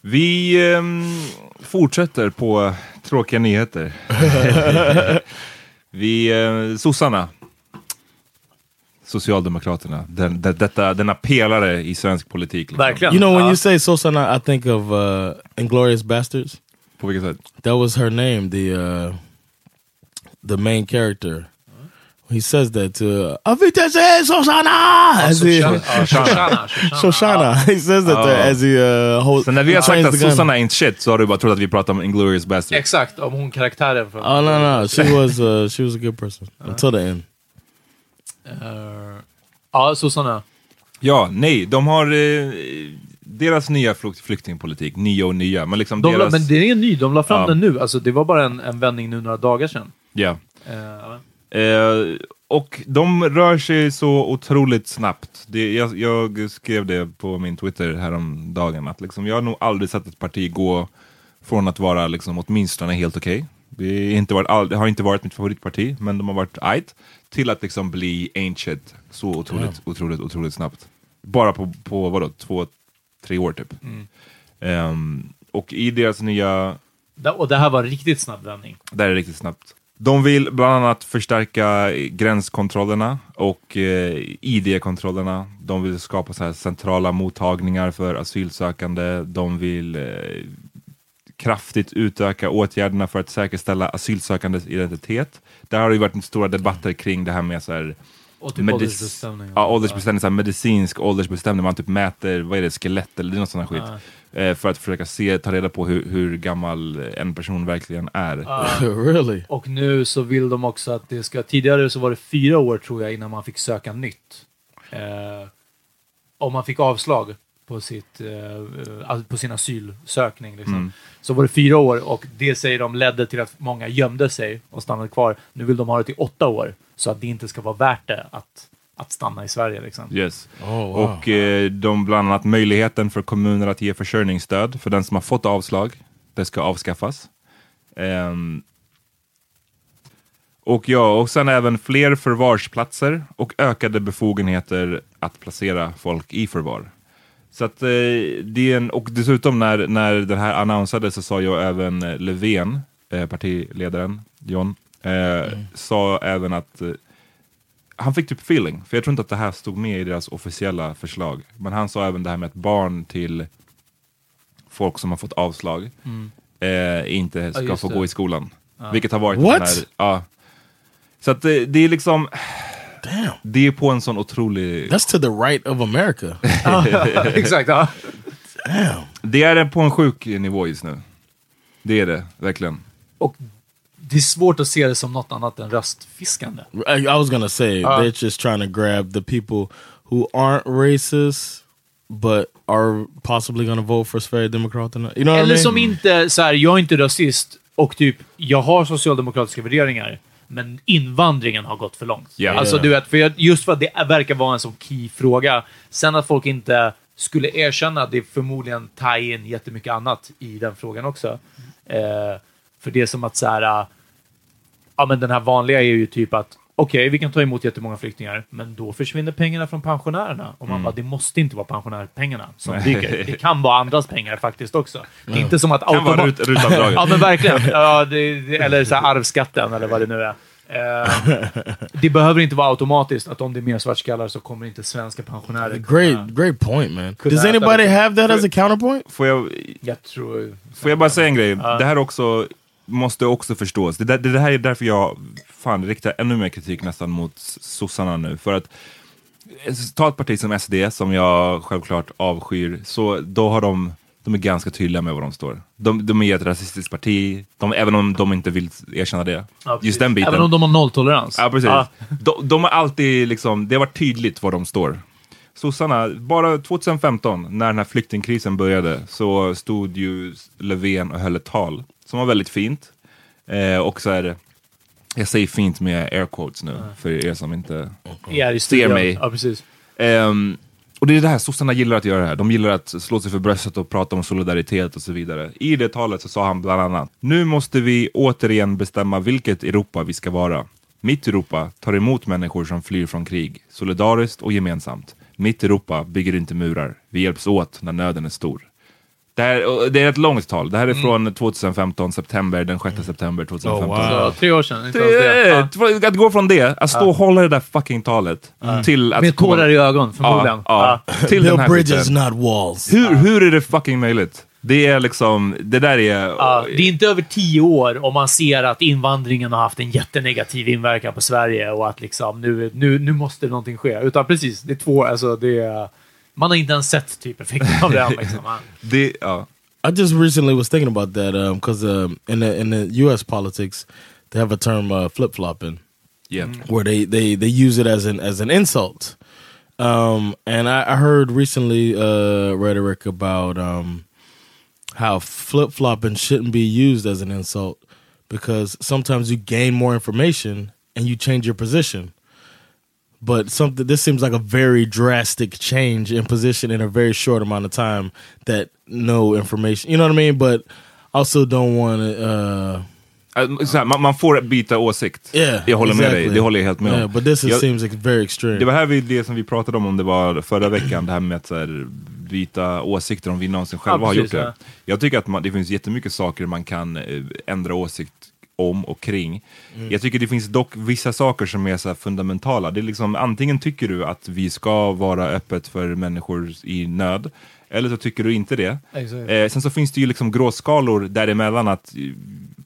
Vi ehm, fortsätter på tråkiga nyheter. Vi, eh, sossarna. Socialdemokraterna. Den, den, detta, denna pelare i svensk politik. Liksom. Verkligen. You know, when you say Sosana, I think of uh, Inglorious Bastards. På vilket sätt? That was her name, the uh, the main character. He says that to Avitese Sosana! As he, Shoshana. Ja, Shoshana, Shoshana. Shoshana. He says that there Ja. as he uh, holds. Så när vi har sagt att sossarna ain't shit så har du bara trott att vi pratar om Inglourious Basterds. Exakt, om hon karaktären från... Oh no no, she was uh, she was a good person until the end. Eh, ja, sossarna. Ja, nej, de har eh, deras nya flykt, flyktingpolitik, nya och nya. Men liksom De la, deras... men det är ny, de la fram den nu. Alltså, det var bara en, en vändning nu några dagar sedan. Ja. Ja. Eh, och de rör sig så otroligt snabbt. Det, jag, jag skrev det på min Twitter häromdagen, att liksom, jag har nog aldrig sett ett parti gå från att vara liksom, åtminstone helt okej, det, inte varit all, det har inte varit mitt favoritparti, men de har varit ajt, till att liksom bli ancient så otroligt, otroligt, otroligt snabbt. Bara på, på vadå, två, tre år typ. Mm. Ehm, och i deras nya Och det här var riktigt snabb vändning. det här är riktigt snabbt. De vill bland annat förstärka gränskontrollerna och eh, ID-kontrollerna. De vill skapa så här centrala mottagningar för asylsökande. De vill eh, kraftigt utöka åtgärderna för att säkerställa asylsökandes identitet. Där har det ju varit stora debatter kring det här med så här, och typ åldersbestämning. Ja, åldersbestämning, så här, medicinsk åldersbestämning. Man typ mäter, vad är det, skelett eller det är något sånt här skit. Eh, för att försöka se, ta reda på hur, hur gammal en person verkligen är. really? Och nu så vill de också att det ska... Tidigare så var det fyra år tror jag innan man fick söka nytt. Eh, om man fick avslag på, sitt, eh, på sin asylsökning. Liksom. Mm. Så var det fyra år och det säger de ledde till att många gömde sig och stannade kvar. Nu vill de ha det till åtta år så att det inte ska vara värt det att, att stanna i Sverige. Liksom. Yes. Oh, wow. Och eh, de bland annat möjligheten för kommuner att ge försörjningsstöd för den som har fått avslag. Det ska avskaffas. Ehm, och ja, och sen även fler förvarsplatser och ökade befogenheter att placera folk i förvar. Så att eh, det är en, och dessutom när, när det här annonsades så sa jag även Löfven, eh, partiledaren John, eh, sa även att eh, han fick typ feeling, för jag tror inte att det här stod med i deras officiella förslag. Men han sa även det här med att barn till folk som har fått avslag Mm. eh, inte ska just få det. gå i skolan. Ja. Vilket har varit What? här... Ja. Så att det, det är liksom... Damn. Det är på en sån otrolig... That's to the right of America. Exakt, ja. Damn. Det är på en sjuk nivå just nu. Det är det, verkligen. Och det är svårt att se det som något annat än röstfiskande. I, I was gonna say Uh. they're just trying to grab the people who aren't racist but are possibly gonna vote for Sverigedemokraterna. You know what I Eller mean? som inte, så här, jag är inte rasist och typ, jag har socialdemokratiska värderingar, men invandringen har gått för långt. Ja. Alltså du vet, för jag, just för att det verkar vara en sån key fråga. Sen att folk inte skulle erkänna att det är förmodligen tie in jättemycket annat i den frågan också. Eh, för det är som att så här, äh, ja men den här vanliga är ju typ att okej, vi kan ta emot jättemånga flyktingar, men då försvinner pengarna från pensionärerna. Och man bara, det måste inte vara pensionärpengarna som Mm. Nej. dyker. Det kan vara andras pengar faktiskt också. Det är inte som att Kan vara rut, rutavdraget. Ja, men verkligen. Ja, det, det, eller så här arvsskatten, eller vad det nu är. Eh, det behöver inte vara automatiskt att om det är mer svartskallar så kommer inte svenska pensionärer Great, great point, man. Does anybody have that as a counterpoint? Får jag, Jag tror... får jag bara säga en grej? Det här också måste också förstås. Det, där, det här är därför jag fan riktar ännu mer kritik nästan mot sossarna nu. För att eh, ta ett parti som SD, som jag självklart avskyr, så då har de de är ganska tydliga med var de står. De, de är ett rasistiskt parti, de, även om de inte vill erkänna det. Ja. Just den biten. Även om de har nolltolerans. Ja, precis. Ja. De, de har alltid liksom, det har varit tydligt var de står. Sossarna, bara 2015 när den här flyktingkrisen började så stod ju Löfven och höll ett tal som var väldigt fint. Eh, och så är det, jag säger fint med air quotes nu för er som inte Ja, ser mig. Ja, precis. Ehm, och det är det här sossarna gillar att göra det här. De gillar att slå sig för bröstet och prata om solidaritet och så vidare. I det talet så sa han bland annat, nu måste vi återigen bestämma vilket Europa vi ska vara. Mitt Europa tar emot människor som flyr från krig, solidariskt och gemensamt. Mitt Europa bygger inte murar. Vi hjälps åt när nöden är stor. Det, här, det är ett långt tal. Det här är från 2015, september, den 6 september 2015. Oh, wow. Så, tre år sedan. Inte det. Det, att gå från det, att stå och hålla det där fucking talet, till att... Med tårar i ögon, förmodligen. Ja, ja, till den Build här bridges, not walls. Hur, hur är det fucking möjligt? Det är liksom, det där är... Ja, det är inte över tio år om man ser att invandringen har haft en jättenegativ inverkan på Sverige och att liksom nu, nu, nu måste någonting ske. Utan precis, det är två, alltså det är, Man har inte ens sett typ effekten av det än. Liksom. Det ja. I just recently was thinking about that because um, in the in the U.S. politics, they have a term uh, flip flopping, Yeah. where they, they they use it as an as an insult. Um, and I, I heard recently uh, rhetoric about um, how flip flopping shouldn't be used as an insult because sometimes you gain more information and you change your position. But something this seems like a very drastic change in position in a very short amount of time that no information you know what I mean but also don't want to uh så här, man, man får byta åsikt. Yeah, jag håller med dig, exactly. det håller jag helt med om. Yeah, but this is, Jag- seems like very extreme. Det var här vi, det som vi pratade om, om det var förra veckan, det här med att så här, byta åsikter om vi någonsin själva Ja, har precis, gjort det. ja. Jag tycker att man, det finns jättemycket saker man kan eh, ändra åsikt om och kring. Mm. Jag tycker det finns dock vissa saker som är så här fundamentala. Det är liksom, antingen tycker du att vi ska vara öppet för människor i nöd, eller så tycker du inte det. Exakt. Eh, sen så finns det ju liksom gråskalor däremellan att eh,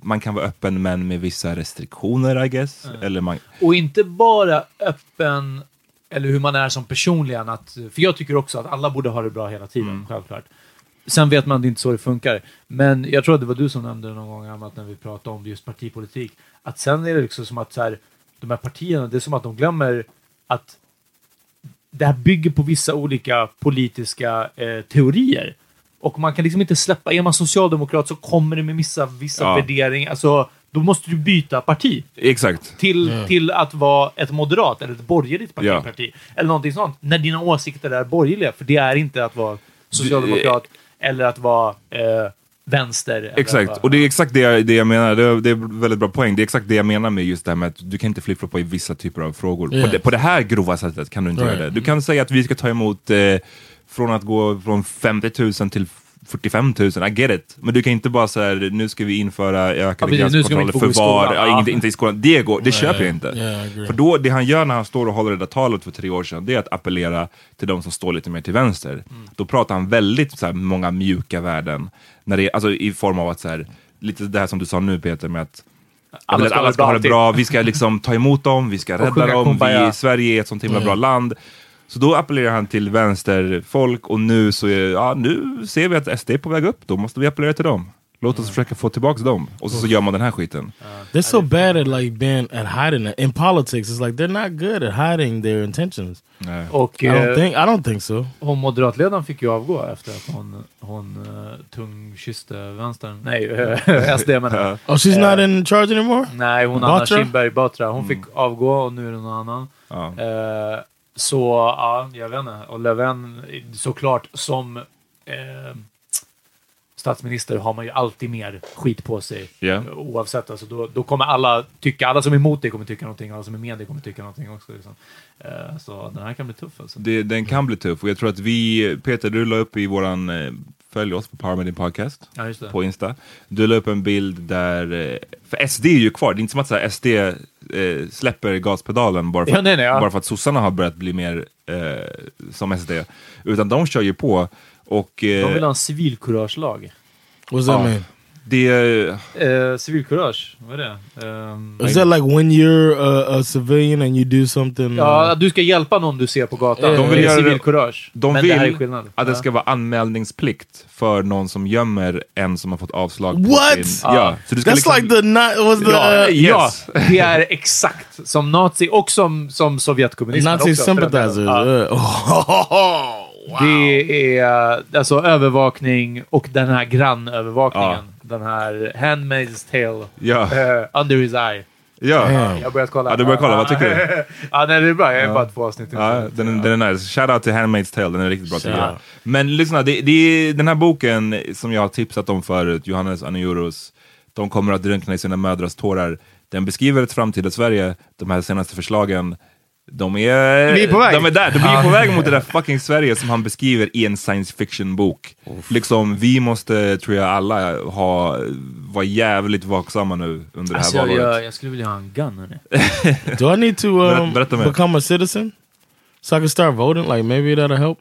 man kan vara öppen men med vissa restriktioner I guess. Eller man, Och inte bara öppen, eller hur man är som personligen. Att, för jag tycker också att alla borde ha det bra hela tiden, Mm. självklart. Sen vet man att det inte är så det funkar. Men jag tror att det var du som nämnde någon gång annat när vi pratade om just partipolitik. Att sen är det liksom som att så här, de här partierna, det är som att de glömmer att det här bygger på vissa olika politiska eh, teorier. Och man kan liksom inte släppa, är man socialdemokrat så kommer det med vissa, vissa Ja. värderingar. Alltså, då måste du byta parti exakt. till, till att vara ett moderat eller ett borgerligt parti, Ja. parti. Eller någonting sånt. När dina åsikter är borgerliga. För det är inte att vara socialdemokrat eller att vara eh, vänster. Exakt, vara- och det är exakt det jag, det jag menar. Det är, det är en väldigt bra poäng. Det är exakt det jag menar med just det här med att du kan inte flippa i vissa typer av frågor. Yeah. På, det, på det här grova sättet kan du inte Right. göra det. Du kan säga att vi ska ta emot eh, från att gå från 50 000 till 45 000, I get it. Men du kan inte bara säga nu ska vi införa ökade Ja, gränskontroller inte för bo i skolan. var, ja, inte, inte i skolan. Det, går, det köper jag inte. Yeah. För då, det han gör när han står och håller det där talet för tre år sedan, det är att appellera till de som står lite mer till vänster. Mm. Då pratar han väldigt så här, många mjuka värden. När det, alltså, I form av att, så här, lite det här som du sa nu Peter, med att alla ska, alla ska ha det bra, vi ska liksom ta emot dem, vi ska rädda dem, vi, Sverige är ett sånt himla bra land. Så då appellerar han till vänsterfolk och nu så är, ja, nu ser vi att SD är på väg upp, då måste vi appellera till dem. Låt oss försöka få tillbaka dem. Och så, så gör man den här skiten. They're so bad at like being at hiding it. In politics, it's like they're not good at hiding their intentions. Nej. Och I don't eh, think I don't think so. hon moderatledaren fick ju avgå efter att hon, hon uh, tungkysste vänstern. Nej, eh, SD menar jag. Oh, she's not in charge anymore. Nej, hon Anna? Kinberg Batra. Hon fick avgå och nu är det någon annan. Ja. Så ja, jag vet inte. Och Löfven såklart som eh, statsminister har man ju alltid mer skit på sig. Ja. Oavsett. Alltså, då, då kommer alla tycka, alla som är emot det kommer tycka någonting, alla som är med det kommer tycka någonting också. Liksom. Eh, så den här kan bli tuff alltså. Det, den kan bli tuff och jag tror att vi, Peter du la upp i våran, eh, följ oss på Power Media Podcast Ja, just det. på Insta. Du la upp en bild där, eh, för SD är ju kvar, det är inte som att så här, SD eh, släpper gaspedalen bara för, Ja, nej, nej, ja. bara för att sossarna har börjat bli mer eh, som SD. Utan de kör ju på och eh, De vill ha en civilkuragelag. What's that Ja. mean? Det, Eh, civilkurage, vad är det? Ehm, Is that like when you're a, a civilian and you do something? ja, du ska hjälpa någon du ser på gatan. De vill Det är göra det- civilkurage. de Men vill det här är skillnad. att det Ja. ska vara anmälningsplikt för någon som gömmer en som har fått avslag på What? sin... Ja, så du ska That's liksom, like the was the Ja, uh, yes. Ja, det är exakt som nazi och som, som Sovjetkommunismen Nazi sympathizers. Ja. Uh, Det är uh, alltså övervakning och den här grannövervakningen. Den här Handmaid's Tale. Ja. eh, under his eye. ja. Jag har börjat kolla. Ja, du börjar kolla. Vad tycker du? ja, nej, det är bra. Jag är bara två avsnitt. Ja, den, är- den är nice. Shout out till Handmaid's Tale, den är riktigt bra. Shout. Men lyssna, det, det är den här boken som jag har tipsat om förut, Johannes Anioros, De kommer att drunkna i sina mödrars tårar. Den beskriver ett framtida Sverige, de här senaste förslagen. De är, Vi är på väg. De är där, de är på väg mot det där fucking Sverige som han beskriver i en science fiction bok. Liksom, vi måste, tror jag alla, ha, vara jävligt vaksamma nu under Alltså, det här jag, valåret. jag, jag skulle vilja ha en gun, hörni. do I need to um, Berätta- become a citizen so I can start voting? Like maybe that'll help.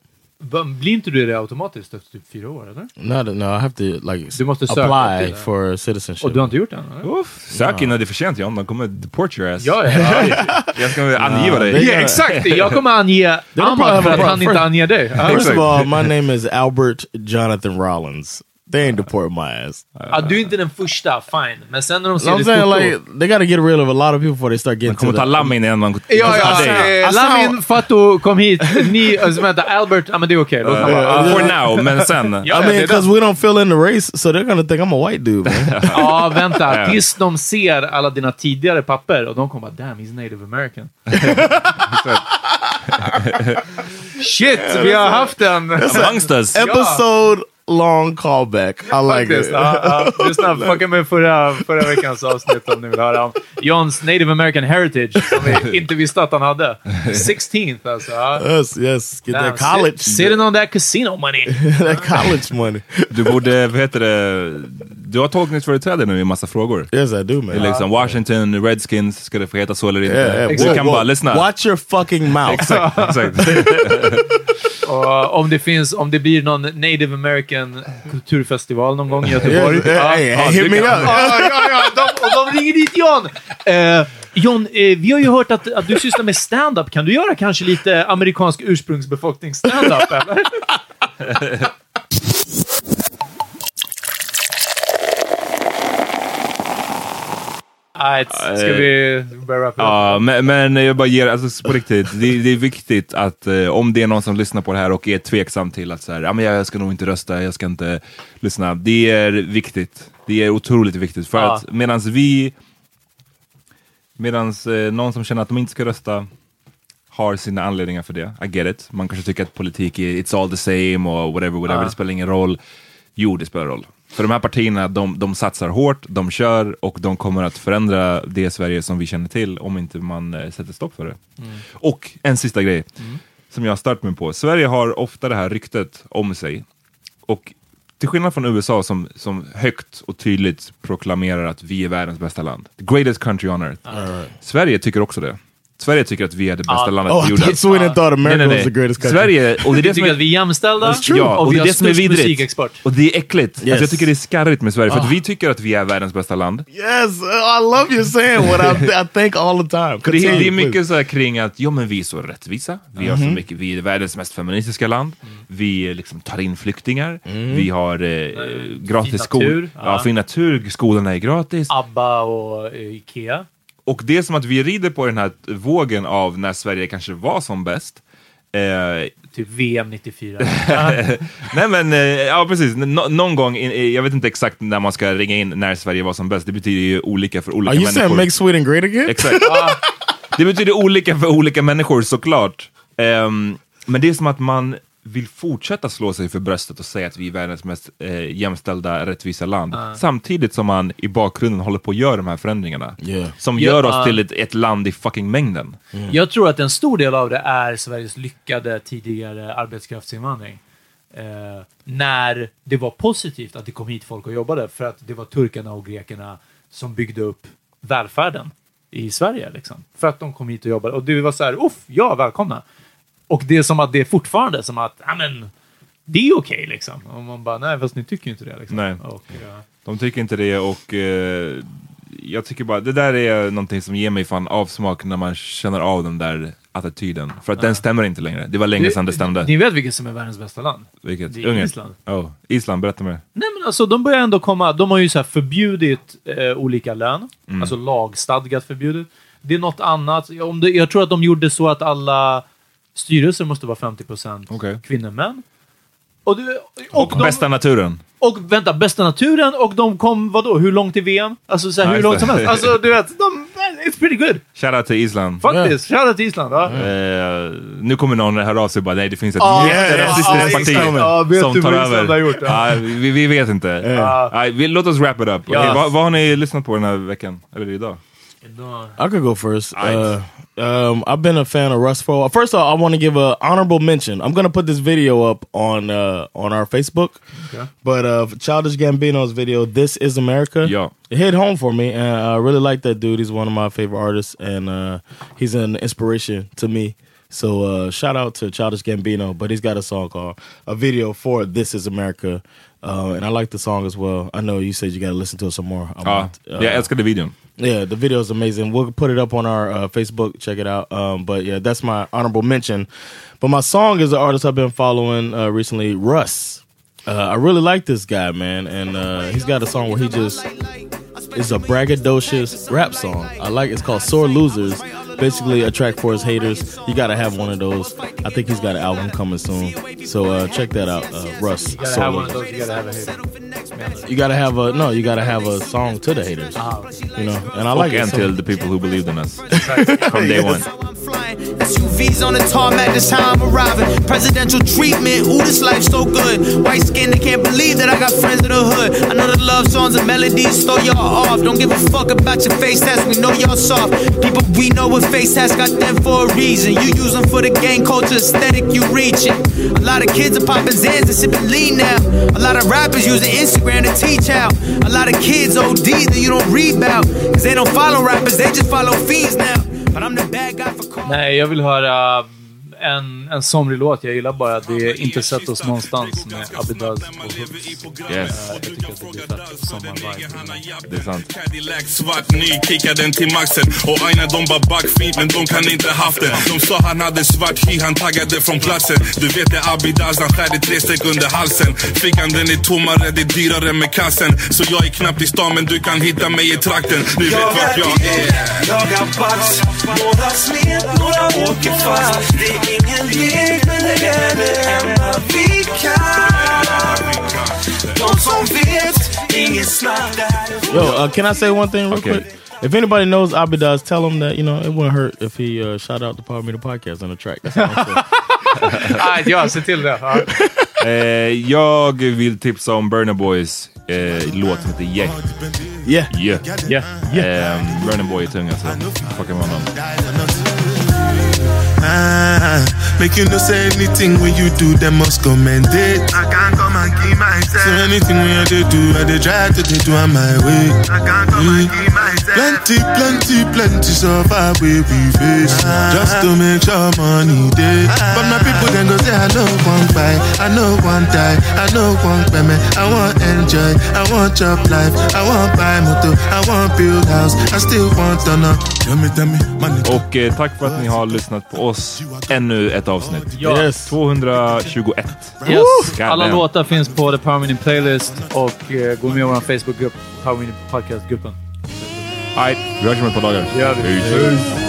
Blir inte du det automatiskt efter typ fyra år, eller? Not no, I have to like Du måste söka apply for citizenship. Och du har inte gjort det än? sök innan det är för sent John, de kommer deport your ass. Ja, ja, ja. Jag ska angiva dig. ja, exakt! Jag kommer ange have för att han inte anger dig. First of all, my name is Albert Jonathan Rollins. They ain't deporting my ass. Uh, du är inte den första, fine. Men sen när de ser I'm ditt saying foto... like they got to get rid of a lot of people before they start getting Man kommer to ta the- Lamin innan man... Ja, ja, Alltså, eh, Lamin, Fatou, kom hit. Ni, alltså vänta, Albert, ja men det är okej. Låt bara- Uh, for now, men sen. I mean, because we don't fill in the race, so they're gonna think I'm a white dude, man. Ja, vänta. Tills de ser alla dina tidigare papper och de kommer bara “Damn, he's native American”. Shit, vi har haft en... Amongst us. Episode long callback. I like Faktiskt. it. Ja, ja. Lyssna, fucka med förra, förra veckans avsnitt om ni vill höra om Johns native American heritage som vi inte visste att han hade. 16th alltså. Ja. Yes, yes. Get Damn, that college, sit- Sitting on that casino money. that college money. Du borde, vad heter det, du har tolkningsföreträde nu i massa frågor. Yes, I do, Det man. är liksom Washington Redskins, ska det få heta så eller inte? Yeah, yeah. Du kan whoa. bara lyssna. Watch your fucking mouth. Exakt, exakt. Och om det finns, om det blir någon native American kulturfestival någon gång i Göteborg. Hey, hit me up. Ja, ja, ja. De, och de ringer dit John. Eh, John, eh, vi har ju hört att, att du sysslar med stand-up. Kan du göra kanske lite amerikansk ursprungsbefolkning stand-up eller? Nej, ska vi börja? Ja, men, men jag bara ger, alltså på riktigt, det, det är viktigt att eh, om det är någon som lyssnar på det här och är tveksam till att så här, ja, men jag ska nog inte rösta, jag ska inte lyssna. Det är viktigt. Det är otroligt viktigt. För Ja. att medan vi, medans eh, någon som känner att de inte ska rösta har sina anledningar för det. I get it. Man kanske tycker att politik är it's all the same och whatever, whatever. Det spelar ingen roll. Jo, det spelar roll. För de här partierna, de, de satsar hårt, de kör och de kommer att förändra det Sverige som vi känner till om inte man eh, sätter stopp för det. Och en sista grej som jag har stört mig på. Sverige har ofta det här ryktet om sig. Och till skillnad från USA som, som högt och tydligt proklamerar att vi är världens bästa land. The greatest country on earth. Sverige tycker också det. Sverige tycker att vi är det bästa Ah. landet Oh, på I jorden. thought Sweden thought America Nej, the greatest country. Sverige, och det är det som tycker är... att vi är jämställda Ja, och, och vi det är har det som är störst vidrigt. musikexport. Och det är äckligt. Alltså, Yes. jag tycker det är skarrigt med Sverige, för Ah. att vi tycker att vi är världens bästa land. Yes, I love you saying what I, I think all the time. För det, är- det är mycket så här kring att ja, men vi är så rättvisa, vi, har så Mhm. mycket, vi är världens mest feministiska land, vi eh, liksom tar in flyktingar, Mm. vi har eh, gratis fin skol. natur. Ja. Ja. fin natur, skolorna är gratis. ABBA och eh, Ikea. Och det är som att vi rider på den här vågen av när Sverige kanske var som bäst. Eh, Typ VM 94. Nej men, eh, ja precis. Nå- någon gång, in- eh, jag vet inte exakt när man ska ringa in när Sverige var som bäst. Det betyder ju olika för olika Are you människor. saying make Sweden great again? Exakt. Det betyder olika för olika människor såklart. Ehm, men det är som att man vill fortsätta slå sig för bröstet och säga att vi är världens mest eh, jämställda, rättvisa land. Ah. Samtidigt som man i bakgrunden håller på att göra de här förändringarna. Yeah. Som gör oss ah. till ett, ett land i fucking mängden. Jag tror att en stor del av det är Sveriges lyckade tidigare arbetskraftsinvandring. Eh, när det var positivt att det kom hit folk och jobbade för att det var turkarna och grekerna som byggde upp välfärden i Sverige. Liksom. För att de kom hit och jobbade. Och det var så här, uff, ja, välkomna. Och det är som att det är fortfarande som att, ja men, det är okej liksom. Och man bara, nej fast ni tycker ju inte det. Liksom. Nej. Och, ja. De tycker inte det och eh, jag tycker bara, det där är någonting som ger mig fan avsmak när man känner av den där attityden. För att den stämmer inte längre. Det var länge sedan det stämde. Ni vet vilket som är världens bästa land? Vilket? det är Ungern? Island. Oh, Island, berätta mer. Nej men alltså de börjar ändå komma, de har ju så här förbjudit eh, olika lön, Mm. alltså lagstadgat förbjudet. Det är något annat, Ja, om det, jag tror att de gjorde så att alla styrelser måste vara 50% Okej. kvinnor män. Och, det, Och, de, bästa naturen. och vänta, bästa naturen och de kom, vadå, hur långt i VM? Alltså så här, Ja, hur långt det. som helst. Alltså du vet, de, it's pretty good. Shoutout till Island. Faktiskt, shoutout till Island. Ja. Eh, nu kommer någon höra av sig och bara nej det finns ett Ah, jätterasistiskt parti vet som du tar över. har gjort? Ja, vi, vi vet inte. Nej, vi, låt oss wrap it up. Ja. Okej, vad, vad har ni lyssnat på den här veckan? Eller idag? I could go first. Uh, um, I've been a fan of Russ for. First of all, I want to give a honorable mention. I'm gonna put this video up on uh, on our Facebook. Okay. But uh, Childish Gambino's video, "This Is America," Yeah. it hit home for me, and I really like that dude. He's one of my favorite artists, and uh, he's an inspiration to me. So uh, shout out to Childish Gambino. But he's got a song called a video for "This Is America," uh, and I like the song as well. I know you said you got to listen to it some more. I Ja, want, uh, jag älskade videon. Yeah, the video is amazing. We'll put it up on our uh, Facebook. Check it out. Um, but yeah, that's my honorable mention. But my song is an artist I've been following uh, recently, Russ. Uh, I really like this guy, man, and uh, he's got a song where he just is a braggadocious rap song. I like it's called "Sore Losers." Basically, a track for his haters. You got to have one of those. I think he's got an album coming soon, so uh, check that out, uh, Russ. You gotta have one of those, you gotta have a hater. You gotta have a no. You gotta have a song to the haters. Ah. You know, and I like och it. en so- till the people who believed in us. From day one. SUVs on the tarmac, that's how I'm arriving. Presidential treatment, ooh, this life's so good. White skin, they can't believe that I got friends in the hood. I know the love songs and melodies throw y'all off. Don't give a fuck about your face tats, we know y'all soft. People we know with face tats got them for a reason. You use them for the gang culture aesthetic, you reaching. A lot of kids are popping Zans and sipping lean now. A lot of rappers using Instagram to teach how. A lot of kids OD that you don't read about. Cause they don't follow rappers, they just follow fiends now. But I'm the bad guy for Nej, jag vill höra en, en somrig låt. Jag gillar bara Det är inte sett oss någonstans med Abidaz och Hooks. Yes. Eh, Jag tycker att det blir fett sommarvibe. Det är sant. Cadillac svart ny, kickar den till maxen Och Aina de bara backfint men de kan inte haft det De sa han hade svart hy, han taggade från platsen Du vet det är Abidaz, han skär i tre streck under halsen Fickan den är tommare, det är dyrare med kassen Så jag är knappt i stan men du kan hitta mig i trakten Du vet vart jag är Jagar bax, några smet, några åker fast ingen lek, men det är det enda vi kan De som vet, inget snack Yo, uh, can I say one thing real quick? If anybody knows Abidaz, tell him that you know it wouldn't hurt if he uh, shout out the Power Meter podcast on the track. That's all I'm saying. Nej, ja, se till det. Ja. Eh, jag vill tipsa om Burna Boys eh, låt som heter Yeah. Yeah. Yeah. Yeah. yeah. Burna Boy är tung alltså. Fucka med honom. Make you no say anything when you do, them must commend it. I can't and keep myself. So anything when I dey do, I dey try to dey do on my way. I can't come and keep myself. Plenty, plenty, plenty suffer we we face uh-huh. just to make sure money day. Uh-huh. But my people then go say I know one buy, I know one die, I know one payment. I want enjoy, I want job life, I want buy motor, I want build house, I still want to know. Tell me, tell me, money. Och eh, tack för att ni har lyssnat på oss. Ännu ett avsnitt. Ja. Yes. 221. Yes. God Alla damn. låtar finns på The Power Mini Playlist och eh, gå med i vår Facebookgrupp, Power Mini Podcast-gruppen. Nej, vi hörs om ett par dagar. Det gör vi. Peace.